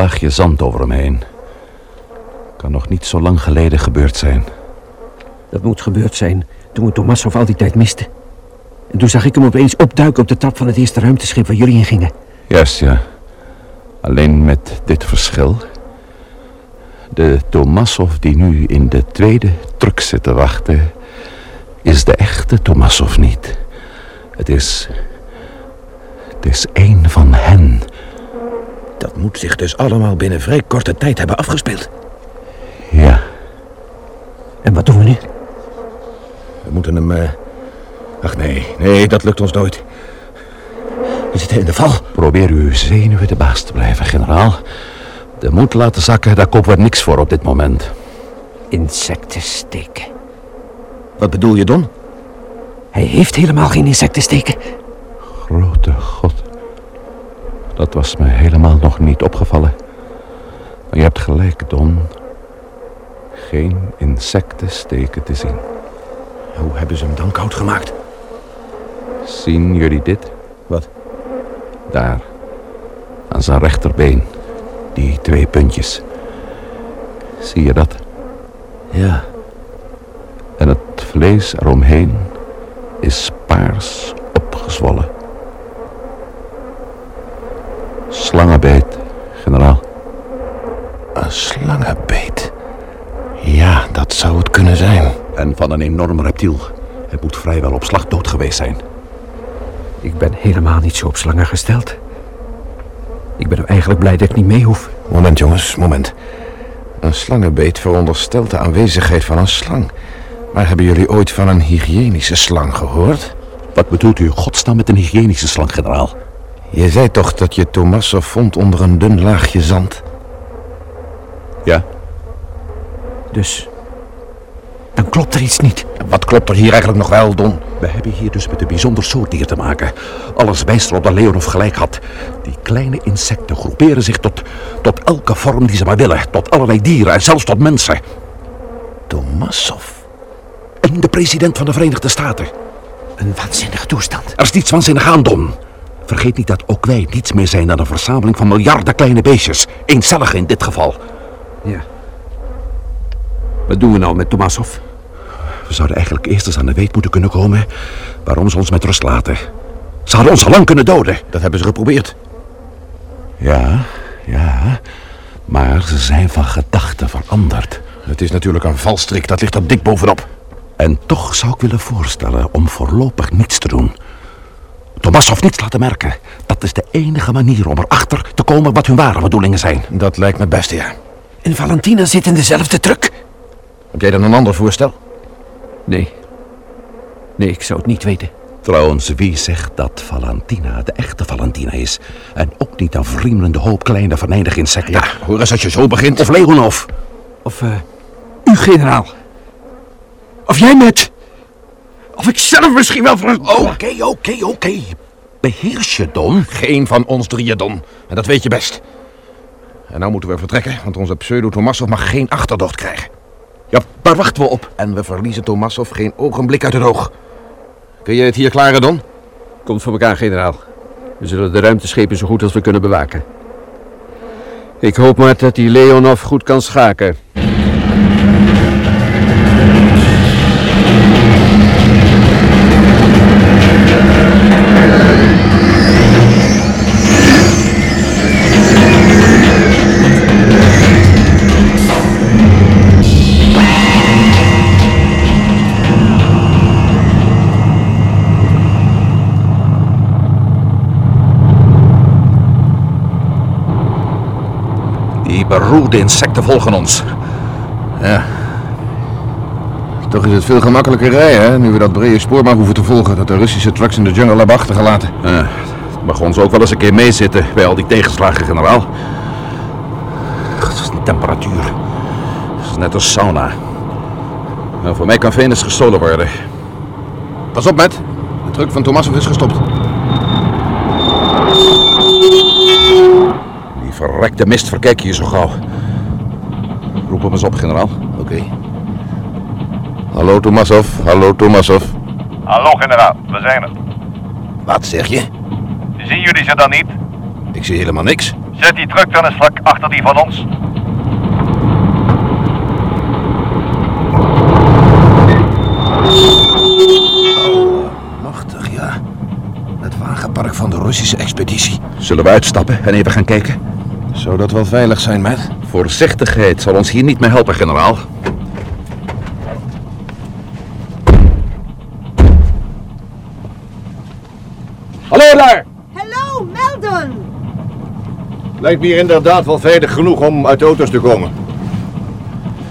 laagje zand over hem heen. Kan nog niet zo lang geleden gebeurd zijn. Dat moet gebeurd zijn toen we Tomassov al die tijd misten. En toen zag ik hem opeens opduiken op de trap van het eerste ruimteschip waar jullie in gingen. Juist, ja. Alleen met dit verschil. De Tomassov die nu in de tweede truck zit te wachten... is de echte Tomassov niet. Het is... Het is één van hen. Dat moet zich dus allemaal binnen vrij korte tijd hebben afgespeeld. Ja, En wat doen we nu? We moeten hem... eh, Ach nee, nee, dat lukt ons nooit. We zitten in de val. probeer uw zenuwen de baas te blijven, generaal. De moed laten zakken, daar kopen we niks voor op dit moment. Insecten steken. Wat bedoel je, Don? Hij heeft helemaal geen insecten steken. Grote god. Dat was me helemaal nog niet opgevallen. Maar je hebt gelijk, Don. Geen insecten steken te zien. Hoe hebben ze hem dan koud gemaakt? Zien jullie dit? Wat? Daar. Aan zijn rechterbeen. Die twee puntjes. Zie je dat? Ja. En het vlees eromheen is paars opgezwollen. Slangenbeet, generaal. Een slangenbeet. Ja, dat zou het kunnen zijn. En van een enorm reptiel. Het moet vrijwel op slag dood geweest zijn. Ik ben helemaal niet zo op slangen gesteld. Ik ben eigenlijk blij dat ik niet mee hoef. Moment, jongens, moment. Een slangenbeet veronderstelt de aanwezigheid van een slang. Maar hebben jullie ooit van een hygiënische slang gehoord? Wat bedoelt u, godsnaam, met een hygiënische slang, generaal? Je zei toch dat je Tomassov vond onder een dun laagje zand? Ja? Dus... Dan klopt er iets niet. Wat klopt er hier eigenlijk nog wel, Don? We hebben hier dus met een bijzonder soort dier te maken. Alles wijst erop dat Leonov gelijk had. Die kleine insecten groeperen zich tot, tot elke vorm die ze maar willen. Tot allerlei dieren en zelfs tot mensen. Tomassov? En de president van de Verenigde Staten. Een waanzinnige toestand. Er is niets waanzinnig aan, Don. Vergeet niet dat ook wij niets meer zijn dan een verzameling van miljarden kleine beestjes. Eencellige in dit geval. Ja. Wat doen we nou met Tomassov? We zouden eigenlijk eerst eens aan de weet moeten kunnen komen waarom ze ons met rust laten. Ze hadden ons al lang kunnen doden. Dat hebben ze geprobeerd. Ja, ja. Maar ze zijn van gedachten veranderd. Het is natuurlijk een valstrik, dat ligt er dik bovenop. En toch zou ik willen voorstellen om voorlopig niets te doen. Tomassov niets laten merken. Dat is de enige manier om erachter te komen wat hun ware bedoelingen zijn. Dat lijkt me het beste, ja. En Valentina zit in dezelfde truck. Heb jij dan een ander voorstel? Nee. Nee, ik zou het niet weten. Trouwens, wie zegt dat Valentina de echte Valentina is? En ook niet een vriemende hoop kleine venijnige insecten. Ja, hoor eens als je zo begint. Of Leonov. Of, eh, u, generaal. Of jij met. Of ik zelf misschien wel voor... Oké, oké, oké. Beheers je, Don. Geen van ons drieën, Don. En dat weet je best. En nou moeten we vertrekken, want onze pseudo-Tomassov mag geen achterdocht krijgen. Ja, waar wachten we op? En we verliezen Tomassov geen ogenblik uit het oog. Kun je het hier klaren, Don? Komt voor elkaar, generaal. We zullen de ruimteschepen zo goed als we kunnen bewaken. Ik hoop maar dat die Leonov goed kan schaken. Beroerde insecten volgen ons. Ja. Toch is het veel gemakkelijker rijden, hè? Nu we dat brede spoor maar hoeven te volgen... dat de Russische trucks in de jungle hebben achtergelaten. Uh, mag ons ook wel eens een keer meezitten bij al die tegenslagen, generaal. Het is een temperatuur. Het is net als sauna. Nou, voor mij kan Venus gestolen worden. Pas op, met. De truck van Tomasov is gestopt. Verrekte mist verkijk je zo gauw. Roep hem eens op, generaal. Oké. Hallo, Tomasov. Hallo, Tomasov. Hallo, generaal. We zijn er. Wat zeg je? Zien jullie ze dan niet? Ik zie helemaal niks. Zet die truck dan eens vlak achter die van ons. Machtig, ja. Het wagenpark van de Russische expeditie. Zullen we uitstappen en even gaan kijken? Zou dat wel veilig zijn, Matt? Voorzichtigheid zal ons hier niet meer helpen, generaal. Hallo daar! Hallo, Meldon! Lijkt me hier inderdaad wel veilig genoeg om uit de auto's te komen.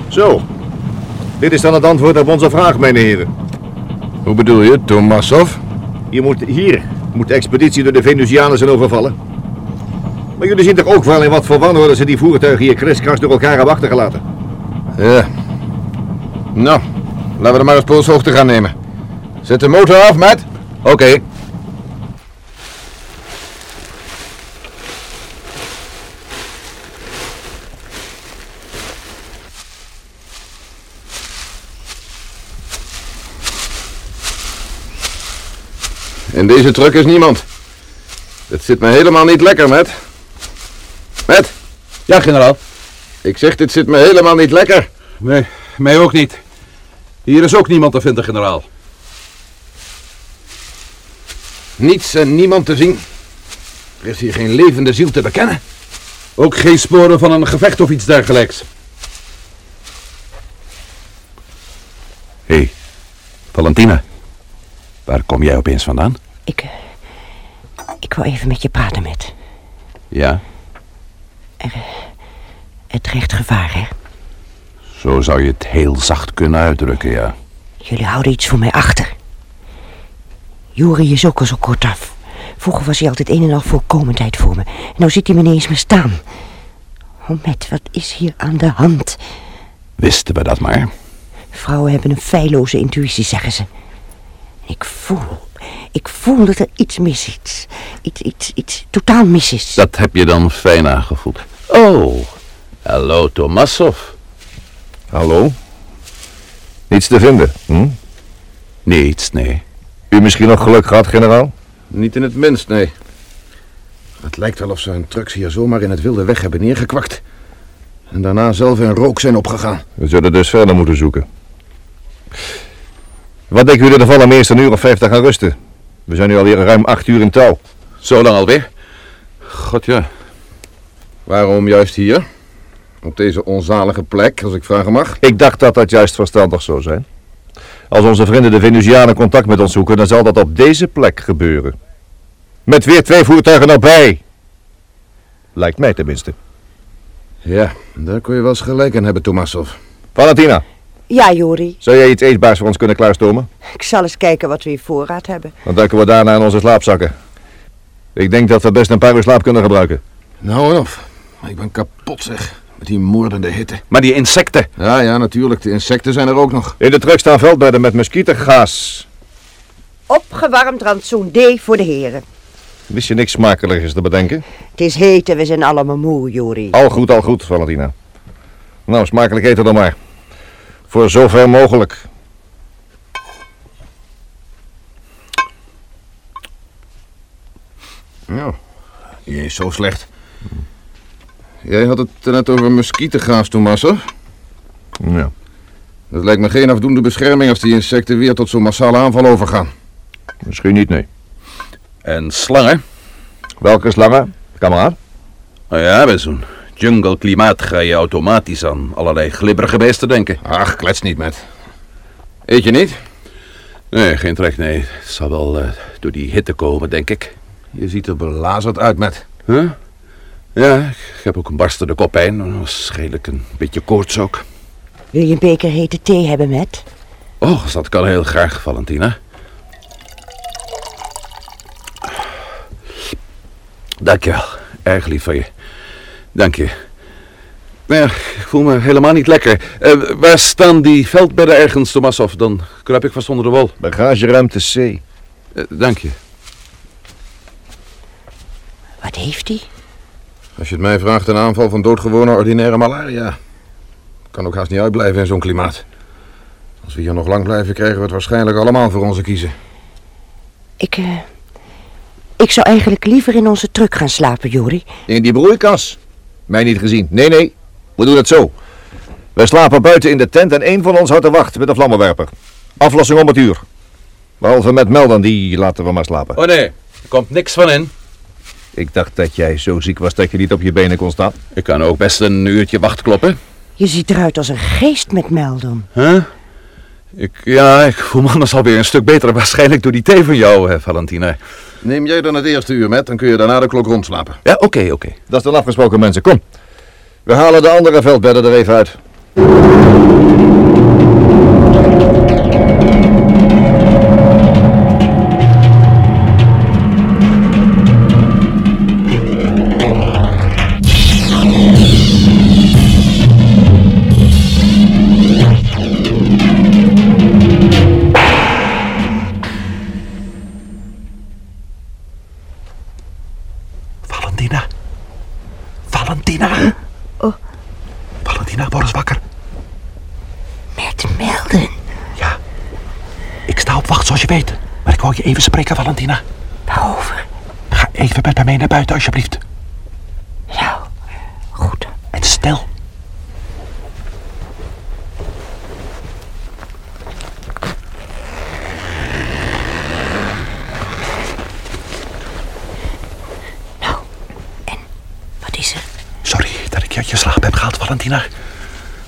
Zo. Dit is dan het antwoord op onze vraag, mijn heren. Hoe bedoel je, Tomasov? Hier moet, hier moet de expeditie door de Venusianen zijn overvallen. Maar jullie zien toch ook wel in wat voor wanorde ze die voertuigen hier kriskras door elkaar hebben achtergelaten? Ja. Nou, laten we er maar eens polshoogte gaan nemen. Zet de motor af, Matt. Oké. In deze truck is niemand. Het zit me helemaal niet lekker, Matt. Matt, Ja, generaal. ik zeg dit zit me helemaal niet lekker. Nee, mij ook niet. Hier is ook niemand te vinden, generaal. Niets en niemand te zien. Er is hier geen levende ziel te bekennen. Ook geen sporen van een gevecht of iets dergelijks. Hé, hey, Valentina. Waar kom jij opeens vandaan? Ik... eh, ik wil even met je praten, met. Ja, Het dreigt gevaar, hè? zo zou je het heel zacht kunnen uitdrukken, ja. Jullie houden iets voor mij achter. Juri is ook al zo kortaf. Vroeger was hij altijd een en al voorkomendheid voor me. En nou ziet hij me ineens meer staan. Oh, met, wat is hier aan de hand? Wisten we dat maar. Vrouwen hebben een feilloze intuïtie, zeggen ze. Ik voel, ik voel dat er iets mis is. Iets, iets, iets totaal mis is. Dat heb je dan fijn aangevoeld. Oh, hallo Tomasov. Hallo? Niets te vinden, hm? Niets, nee. U misschien nog geluk gehad, generaal? Niet in het minst, nee. Het lijkt wel of ze hun trucks hier zomaar in het wilde weg hebben neergekwakt. En daarna zelf in rook zijn opgegaan. We zullen dus verder moeten zoeken. Wat denken jullie ervan om eerst een uur of vijf te gaan rusten? We zijn nu alweer ruim acht uur in touw. Zo lang alweer? God ja. Waarom juist hier? Op deze onzalige plek, als ik vragen mag. Ik dacht dat dat juist verstandig zou zijn. Als onze vrienden de Venusianen contact met ons zoeken, dan zal dat op deze plek gebeuren. Met weer twee voertuigen erbij. Lijkt mij tenminste. Ja, daar kun je wel eens gelijk aan hebben, Tomasov. Valentina, Ja, Jori. zou jij iets eetbaars voor ons kunnen klaarstomen? Ik zal eens kijken wat we in voorraad hebben. Dan duiken we daarna in onze slaapzakken. Ik denk dat we best een paar uur slaap kunnen gebruiken. Nou en of. Ik ben kapot, zeg. Met die moordende hitte. Maar die insecten. Ja, ja, natuurlijk. De insecten zijn er ook nog. In de truck staan veldbedden met muskietengaas. Opgewarmd rantsoen D voor de heren. Wist je niks smakelijkers te bedenken? Het is heet en we zijn allemaal moe, Jori. Al goed, al goed, Valentina. Nou, smakelijk eten dan maar. Voor zover mogelijk. Ja, je is zo slecht. Jij had het net over muskietengaas, Tomasov. Ja. Dat lijkt me geen afdoende bescherming als die insecten weer tot zo'n massale aanval overgaan. Misschien niet, nee. En slangen. Welke slangen? Kameraad? Nou ja, bij zo'n jungle-klimaat ga je automatisch aan allerlei glibberige beesten denken. Ach, klets niet met. Eet je niet? Nee, geen trek, nee. Het zal wel eh, door die hitte komen, denk ik. Je ziet er belazerd uit met. Huh? Ja, ik heb ook een barstende koppijn. Waarschijnlijk een beetje koorts ook. Wil je een beker hete thee hebben met? Oh, dat kan heel graag, Valentina. Dank je wel. Erg lief van je. Dank je. Maar ja, ik voel me helemaal niet lekker. Eh, waar staan die veldbedden ergens, Tomasov? Dan kruip ik vast onder de wol. Bagageruimte C. Eh, dank je. Wat heeft hij? Als je het mij vraagt, een aanval van doodgewone ordinaire malaria. Kan ook haast niet uitblijven in zo'n klimaat. Als we hier nog lang blijven, krijgen we het waarschijnlijk allemaal voor onze kiezen. Ik, eh... Ik zou eigenlijk liever in onze truck gaan slapen, Jori. In die broeikas. Mij niet gezien. Nee, nee. We doen het zo. Wij slapen buiten in de tent en één van ons houdt de wacht met een vlammenwerper. Aflossing om het uur. Behalve met Melden, die laten we maar slapen. Oh nee, er komt niks van in. Ik dacht dat jij zo ziek was dat je niet op je benen kon staan. Ik kan ook best een uurtje wacht kloppen. Je ziet eruit als een geest met Meldon. Huh? Ik, ja, ik voel me anders alweer een stuk beter. Waarschijnlijk door die thee van jou, hè, Valentina. Neem jij dan het eerste uur met, dan kun je daarna de klok rondslapen. Ja, oké, oké. Dat is dan afgesproken, mensen. Kom. We halen de andere veldbedden er even uit. Op wacht, zoals je weet. Maar ik wou je even spreken, Valentina. Waarover? Ga even met mij mee naar buiten, alsjeblieft. Nou, goed. En stil. Nou, en wat is er? Sorry dat ik je uit je slaap heb gehaald, Valentina.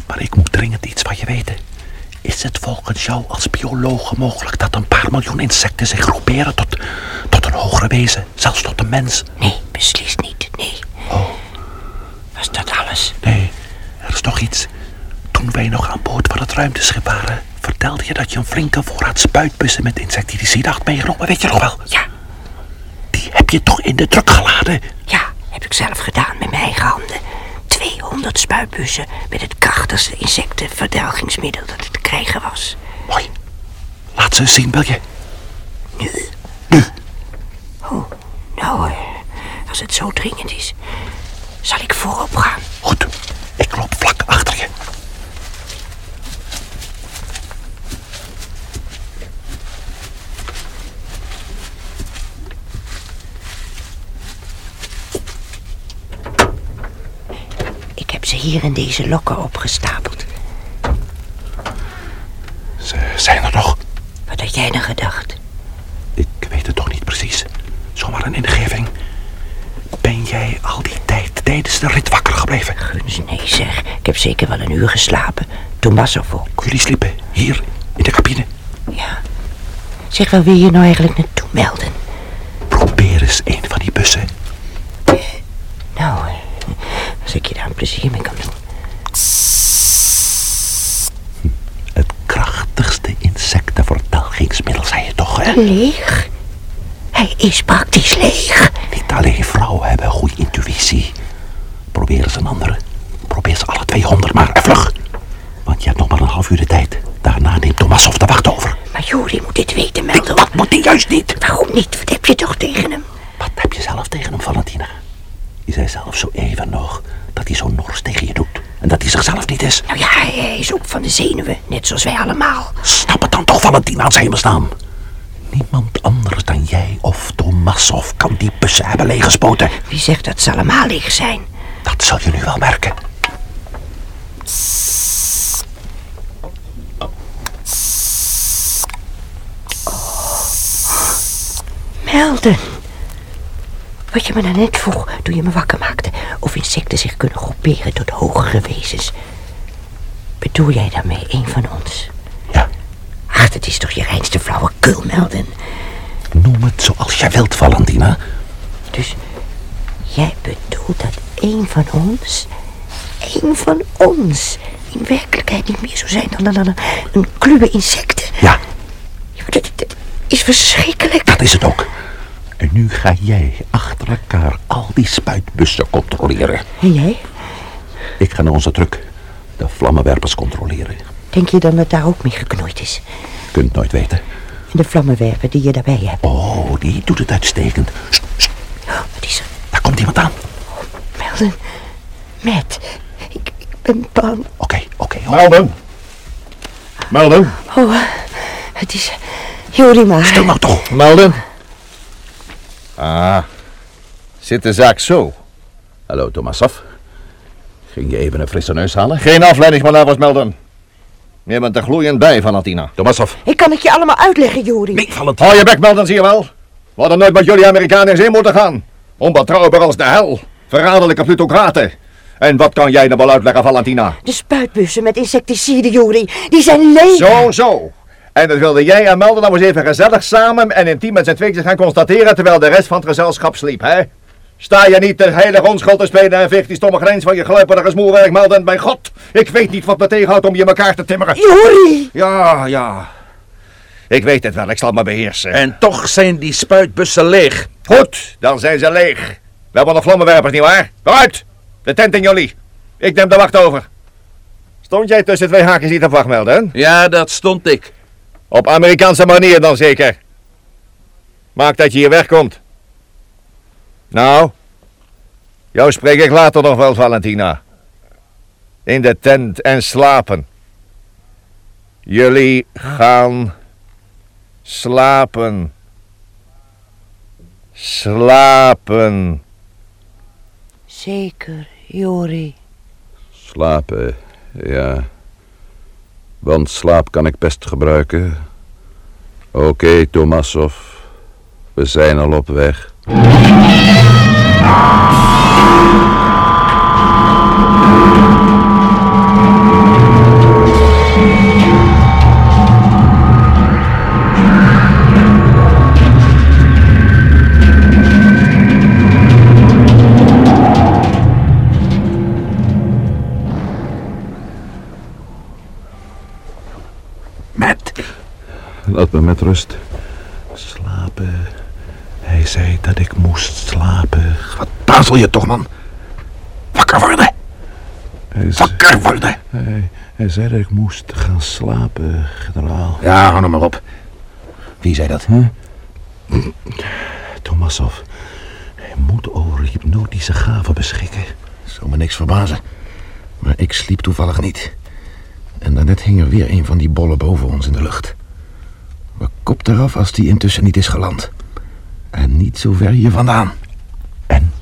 Maar ik moet dringend iets van je weten. Is het volgens jou als bioloog mogelijk dat een paar miljoen insecten zich groeperen tot, tot een hogere wezen, zelfs tot een mens? Nee, beslist niet. Nee. Oh. Was dat alles? Nee, er is nog iets. Toen wij nog aan boord van het ruimteschip waren, vertelde je dat je een flinke voorraad spuitbussen met insecticide had meegenomen, weet je nog wel? Ja, Die heb je toch in de truck geladen? ja, heb ik zelf gedaan met mijn eigen handen. 200 spuitbussen met het krachtigste insectenverdelgingsmiddel dat er te krijgen was. Mooi. Laat ze eens zien, wil je? Nu? Oh, nou, eh, als het zo dringend is, zal ik voorop gaan. Goed, ik loop vlak achter je. Ik heb ze hier in deze lokken opgestapeld. Ze zijn er nog. Wat had jij dan gedacht? Ik weet het toch niet precies. Zomaar een ingeving. Ben jij al die tijd tijdens de rit wakker gebleven? Guns, nee zeg. Ik heb zeker wel een uur geslapen. Tomasov ook. Jullie sliepen hier in de cabine. Ja. Zeg, waar wil je nou eigenlijk naartoe melden? Probeer eens een van die bussen. Nou, eh, als ik je daar een plezier mee kan doen. Het krachtigste insectenverdelgingsmiddel, zei je toch, hè? Leeg? Hij is praktisch leeg. Niet alleen vrouwen hebben goede intuïtie. Probeer eens een andere. Probeer ze alle 200 maar vlug. Want je hebt nog maar een half uur de tijd. Daarna neemt Tomasov de wacht over. Maar Juri moet dit weten, melden. Dat moet hij juist niet. Waarom niet? Wat heb je toch tegen hem? Wat heb je zelf tegen hem, Valentina? Je zei zelf zo even nog dat hij zo nors tegen je doet. En dat hij zichzelf niet is. Nou ja, hij is ook van de zenuwen. Net zoals wij allemaal. Snap het dan toch, Valentina, aan hemelsnaam. Niemand anders dan jij of Tomasov kan die bussen hebben leeggespoten. Wie zegt dat ze allemaal leeg zijn? Dat zul je nu wel merken. Melden. Wat je me nou net vroeg toen je me wakker maakte. Of insecten zich kunnen groeperen tot hogere wezens. Bedoel jij daarmee een van ons? Ja, Ach, dat is toch je reinste flauwekul, Melden. noem het zoals jij wilt, Valentina. Dus Jij bedoelt dat een van ons, een van ons, in werkelijkheid niet meer zou zijn dan, dan, dan een kluwe insecten? Ja, Ja, maar dat, dat is verschrikkelijk. dat is het ook. En nu ga jij achter elkaar al die spuitbussen controleren. En jij? Ik ga naar onze truck de vlammenwerpers controleren. Denk je dan dat daar ook mee geknoeid is? Kunt nooit weten. En de vlammenwerper die je daarbij hebt? Oh, die doet het uitstekend. Sst, sst, Oh, wat is er? daar komt iemand aan. Melden. Matt. Ik, ik ben bang. Oké, oké. oh. Melden. Melden. Oh, het is Jorima. Stil nou toch. Melden. Ah, zit de zaak zo? Hallo, Tomasov. Ging je even een frisse neus halen? Geen afleidingsmanoeuvres, Melden. Je bent er gloeiend bij, Valentina. Tomasov. Ik kan het je allemaal uitleggen, Jori. Nee, vallend. Hou je bek, Melden, zie je wel. We hadden nooit met jullie Amerikanen in zee moeten gaan. Onbetrouwbaar als de hel. Verraderlijke plutocraten. En wat kan jij nou wel uitleggen, Valentina? De spuitbussen met insecticide, Jori. Die zijn leeg. Zo, zo. En dat wilde jij en Melden nou eens even gezellig samen en intiem met z'n tweetjes gaan constateren terwijl de rest van het gezelschap sliep, hè? Sta je niet de heilige onschuld te spelen en veeg die stomme grens van je gluiperige smoelwerk, Melden? Bij God, ik weet niet wat me tegenhoudt om je elkaar te timmeren. Jori! Ja, ja. Ik weet het wel, ik zal me beheersen. En toch zijn die spuitbussen leeg. Goed, dan zijn ze leeg. We hebben nog vlammenwerpers, nietwaar? Vooruit! De tent in jullie. Ik neem de wacht over. Stond jij tussen twee haakjes niet op wacht, Melden? Ja, dat stond ik. Op Amerikaanse manier dan zeker. Maak dat je hier wegkomt. Nou, jou spreek ik later nog wel, Valentina. In de tent en slapen. Jullie gaan slapen. Slapen. Zeker, Jori. Slapen, ja. Want slaap kan ik best gebruiken. Oké, Tomasov. We zijn al op weg. Met rust. Slapen. Hij zei dat ik moest slapen. Wat tazel je toch, man? Wakker worden. Hij, Wakker worden. hij, hij zei dat ik moest gaan slapen, generaal. Ja, hou nou maar op. Wie zei dat? Tomasov. Hij moet over hypnotische gaven beschikken. Zou me niks verbazen. Maar ik sliep toevallig niet. En daarnet hing er weer een van die bollen boven ons in de lucht. We kop eraf als die intussen niet is geland. En niet zo ver hier vandaan. En?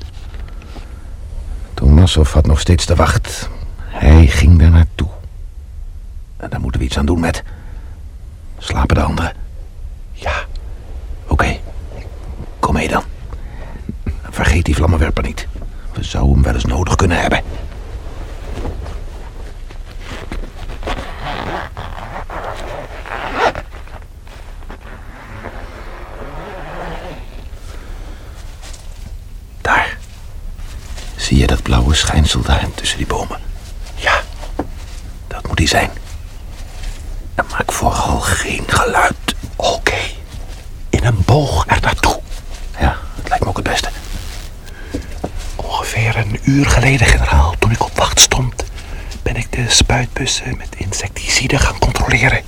Tomasov had nog steeds de wacht. Hij ging daar naartoe. En daar moeten we iets aan doen met. Slapen de anderen? Ja, Oké. Kom mee dan. Vergeet die vlammenwerper niet. We zouden hem wel eens nodig kunnen hebben. Zie je dat blauwe schijnsel daar tussen die bomen? Ja, dat moet hij zijn. En maak vooral geen geluid. oké. In een boog er naartoe. Ja, dat lijkt me ook het beste. Ongeveer een uur geleden, generaal, toen ik op wacht stond, ben ik de spuitbussen met insecticide gaan controleren.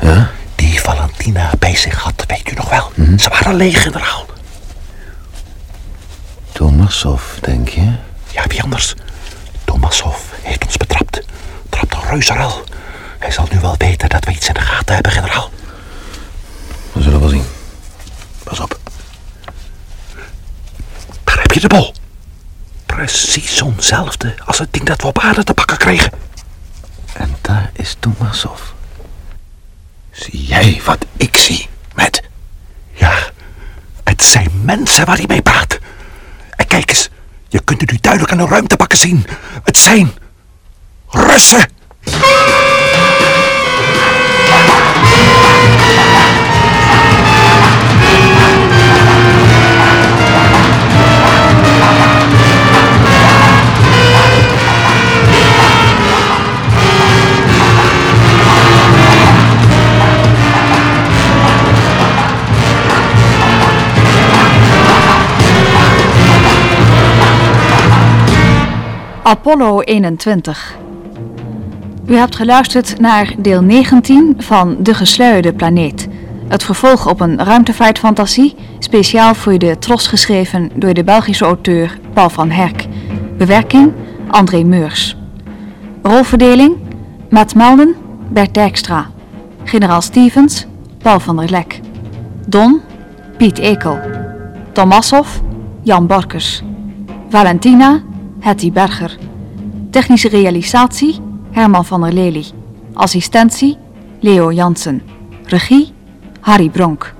Ja? Die Valentina bij zich had, weet u nog wel. Ze waren leeg, generaal. Tomasov, denk je? Ja, wie anders? Tomasov heeft ons betrapt. Trapt een reuzenruil. Hij zal nu wel weten dat we iets in de gaten hebben, generaal. We zullen wel zien. Pas op. Daar heb je de bol. Precies zo'nzelfde als het ding dat we op aarde te pakken kregen. En daar is Tomasov. Zie jij wat ik zie, met? Ja, het zijn mensen waar hij mee praat. En kijk eens, je kunt het nu duidelijk aan de ruimtebakken zien. Het zijn Russen. Apollo 21. U hebt geluisterd naar deel 19 van De Gesluierde Planeet. Het vervolg op een ruimtevaartfantasie, speciaal voor de Tros geschreven door de Belgische auteur Paul van Herk. Bewerking André Meurs. Rolverdeling Matt Melden, Bert Dijkstra. Generaal Stevens, Paul van der Lek. Don, Piet Ekel. Tomassov, Jan Borkers. Valentina, Hetty Berger. Technische realisatie, Herman van der Lely. Assistentie, Leo Jansen. Regie, Harry Bronk.